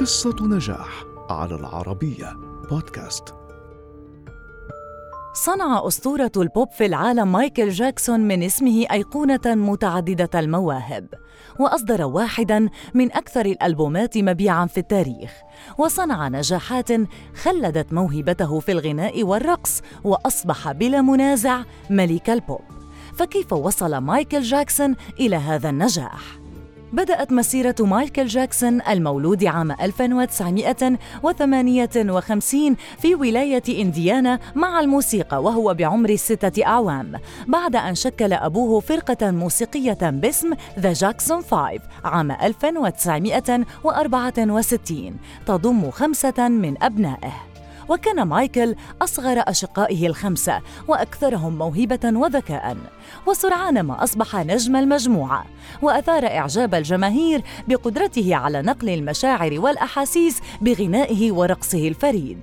قصة نجاح على العربية بودكاست. صنع أسطورة البوب في العالم مايكل جاكسون من اسمه أيقونة متعددة المواهب وأصدر واحدا من أكثر الألبومات مبيعاً في التاريخ. وصنع نجاحات خلدت موهبته في الغناء والرقص وأصبح بلا منازع ملك البوب. فكيف وصل مايكل جاكسون إلى هذا النجاح؟ بدأت مسيرة مايكل جاكسون المولود عام 1958 في ولاية إنديانا مع الموسيقى وهو بعمر ستة أعوام. بعد أن شكل أبوه فرقة موسيقية باسم The Jackson Five عام 1964 تضم خمسة من أبنائه. وكان مايكل أصغر أشقائه الخمسة وأكثرهم موهبة وذكاء وسرعان ما أصبح نجم المجموعة وأثار إعجاب الجماهير بقدرته على نقل المشاعر والأحاسيس بغنائه ورقصه الفريد.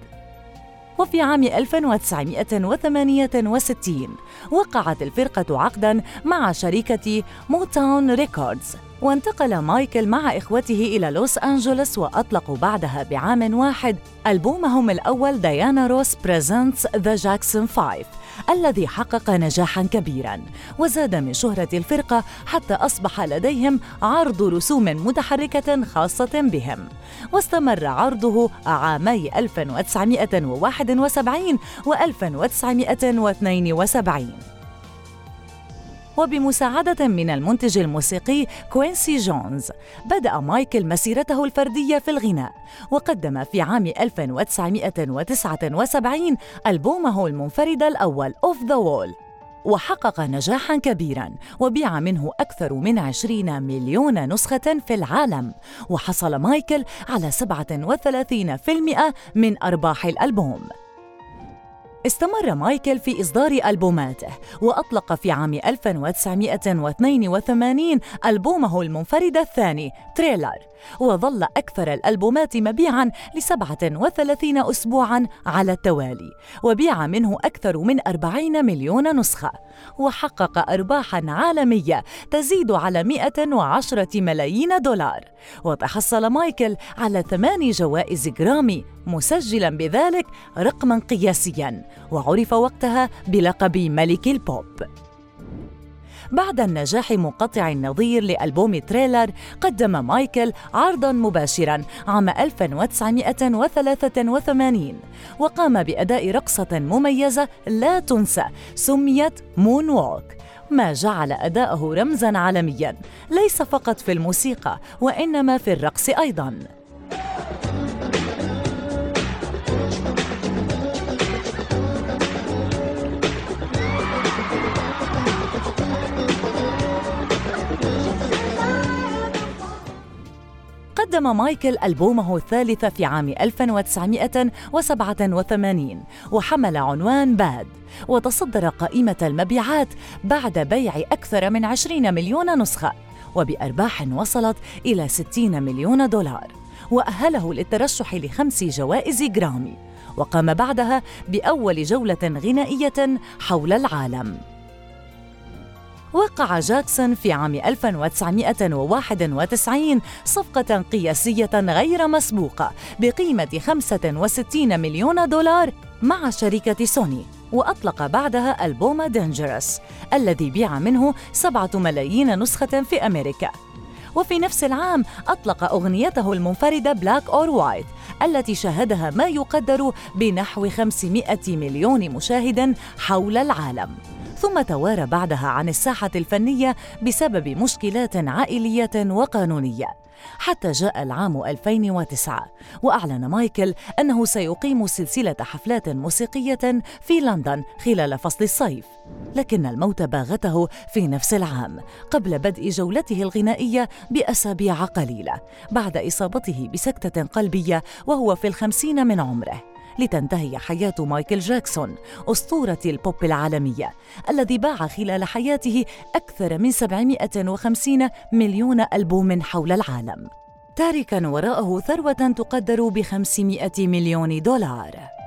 وفي عام 1968 وقعت الفرقة عقداً مع شركة Motown Records. وانتقل مايكل مع إخوته إلى لوس أنجلوس وأطلقوا بعدها بعام واحد. ألبومهم الأول Diana Ross Presents The Jackson Five الذي حقق نجاحا كبيرا وزاد من شهرة الفرقة حتى أصبح لديهم عرض رسوم متحركة خاصة بهم. واستمر عرضه عامي 1971 و 1972 وبمساعدة من المنتج الموسيقي كوينسي جونز. بدأ مايكل مسيرته الفردية في الغناء وقدم في عام 1979 ألبومه المنفرد الأول Off the Wall وحقق نجاحا كبيرا وبيع منه أكثر من 20 مليون نسخة في العالم. وحصل مايكل على 37% من أرباح الألبوم. استمر مايكل في إصدار ألبوماته وأطلق في عام 1982 ألبومه المنفرد الثاني Thriller. وظل أكثر الألبومات مبيعاً ل 37 أسبوعاً على التوالي وبيع منه أكثر من 40 مليون نسخة. وحقق أرباحاً عالمية تزيد على 110 ملايين دولار. وتحصل مايكل على ثمان جوائز جرامي مسجلا بذلك رقما قياسيا وعرف وقتها بلقب ملك البوب. بعد النجاح منقطع النظير لألبوم Thriller قدم مايكل عرضا مباشرا عام 1983 وقام بأداء رقصة مميزة لا تنسى سميت مون ووك ما جعل أداءه رمزا عالميا ليس فقط في الموسيقى وإنما في الرقص أيضا. قدم مايكل ألبومه الثالث في عام 1987 وحمل عنوان باد وتصدر قائمة المبيعات بعد بيع أكثر من 20 مليون نسخة وبأرباح وصلت إلى 60 مليون دولار وأهله للترشح لخمس جوائز جرامي وقام بعدها بأول جولة غنائية حول العالم. وقع جاكسون في عام 1991 صفقة قياسية غير مسبوقة بقيمة 65 مليون دولار مع شركة سوني وأطلق بعدها ألبوم Dangerous الذي بيع منه سبعة ملايين نسخة في أمريكا. وفي نفس العام أطلق أغنيته المنفردة Black or White التي شاهدها ما يقدر بنحو 500 مليون مشاهد حول العالم. ثم توارى بعدها عن الساحة الفنية بسبب مشكلات عائلية وقانونية. حتى جاء العام 2009 وأعلن مايكل أنه سيقيم سلسلة حفلات موسيقية في لندن خلال فصل الصيف. لكن الموت باغته في نفس العام قبل بدء جولته الغنائية بأسابيع قليلة بعد إصابته بسكتة قلبية وهو في الخمسين من عمره. لتنتهي حياة مايكل جاكسون أسطورة البوب العالمية الذي باع خلال حياته أكثر من 750 مليون ألبوم حول العالم. تاركا وراءه ثروة تقدر ب 500 مليون دولار.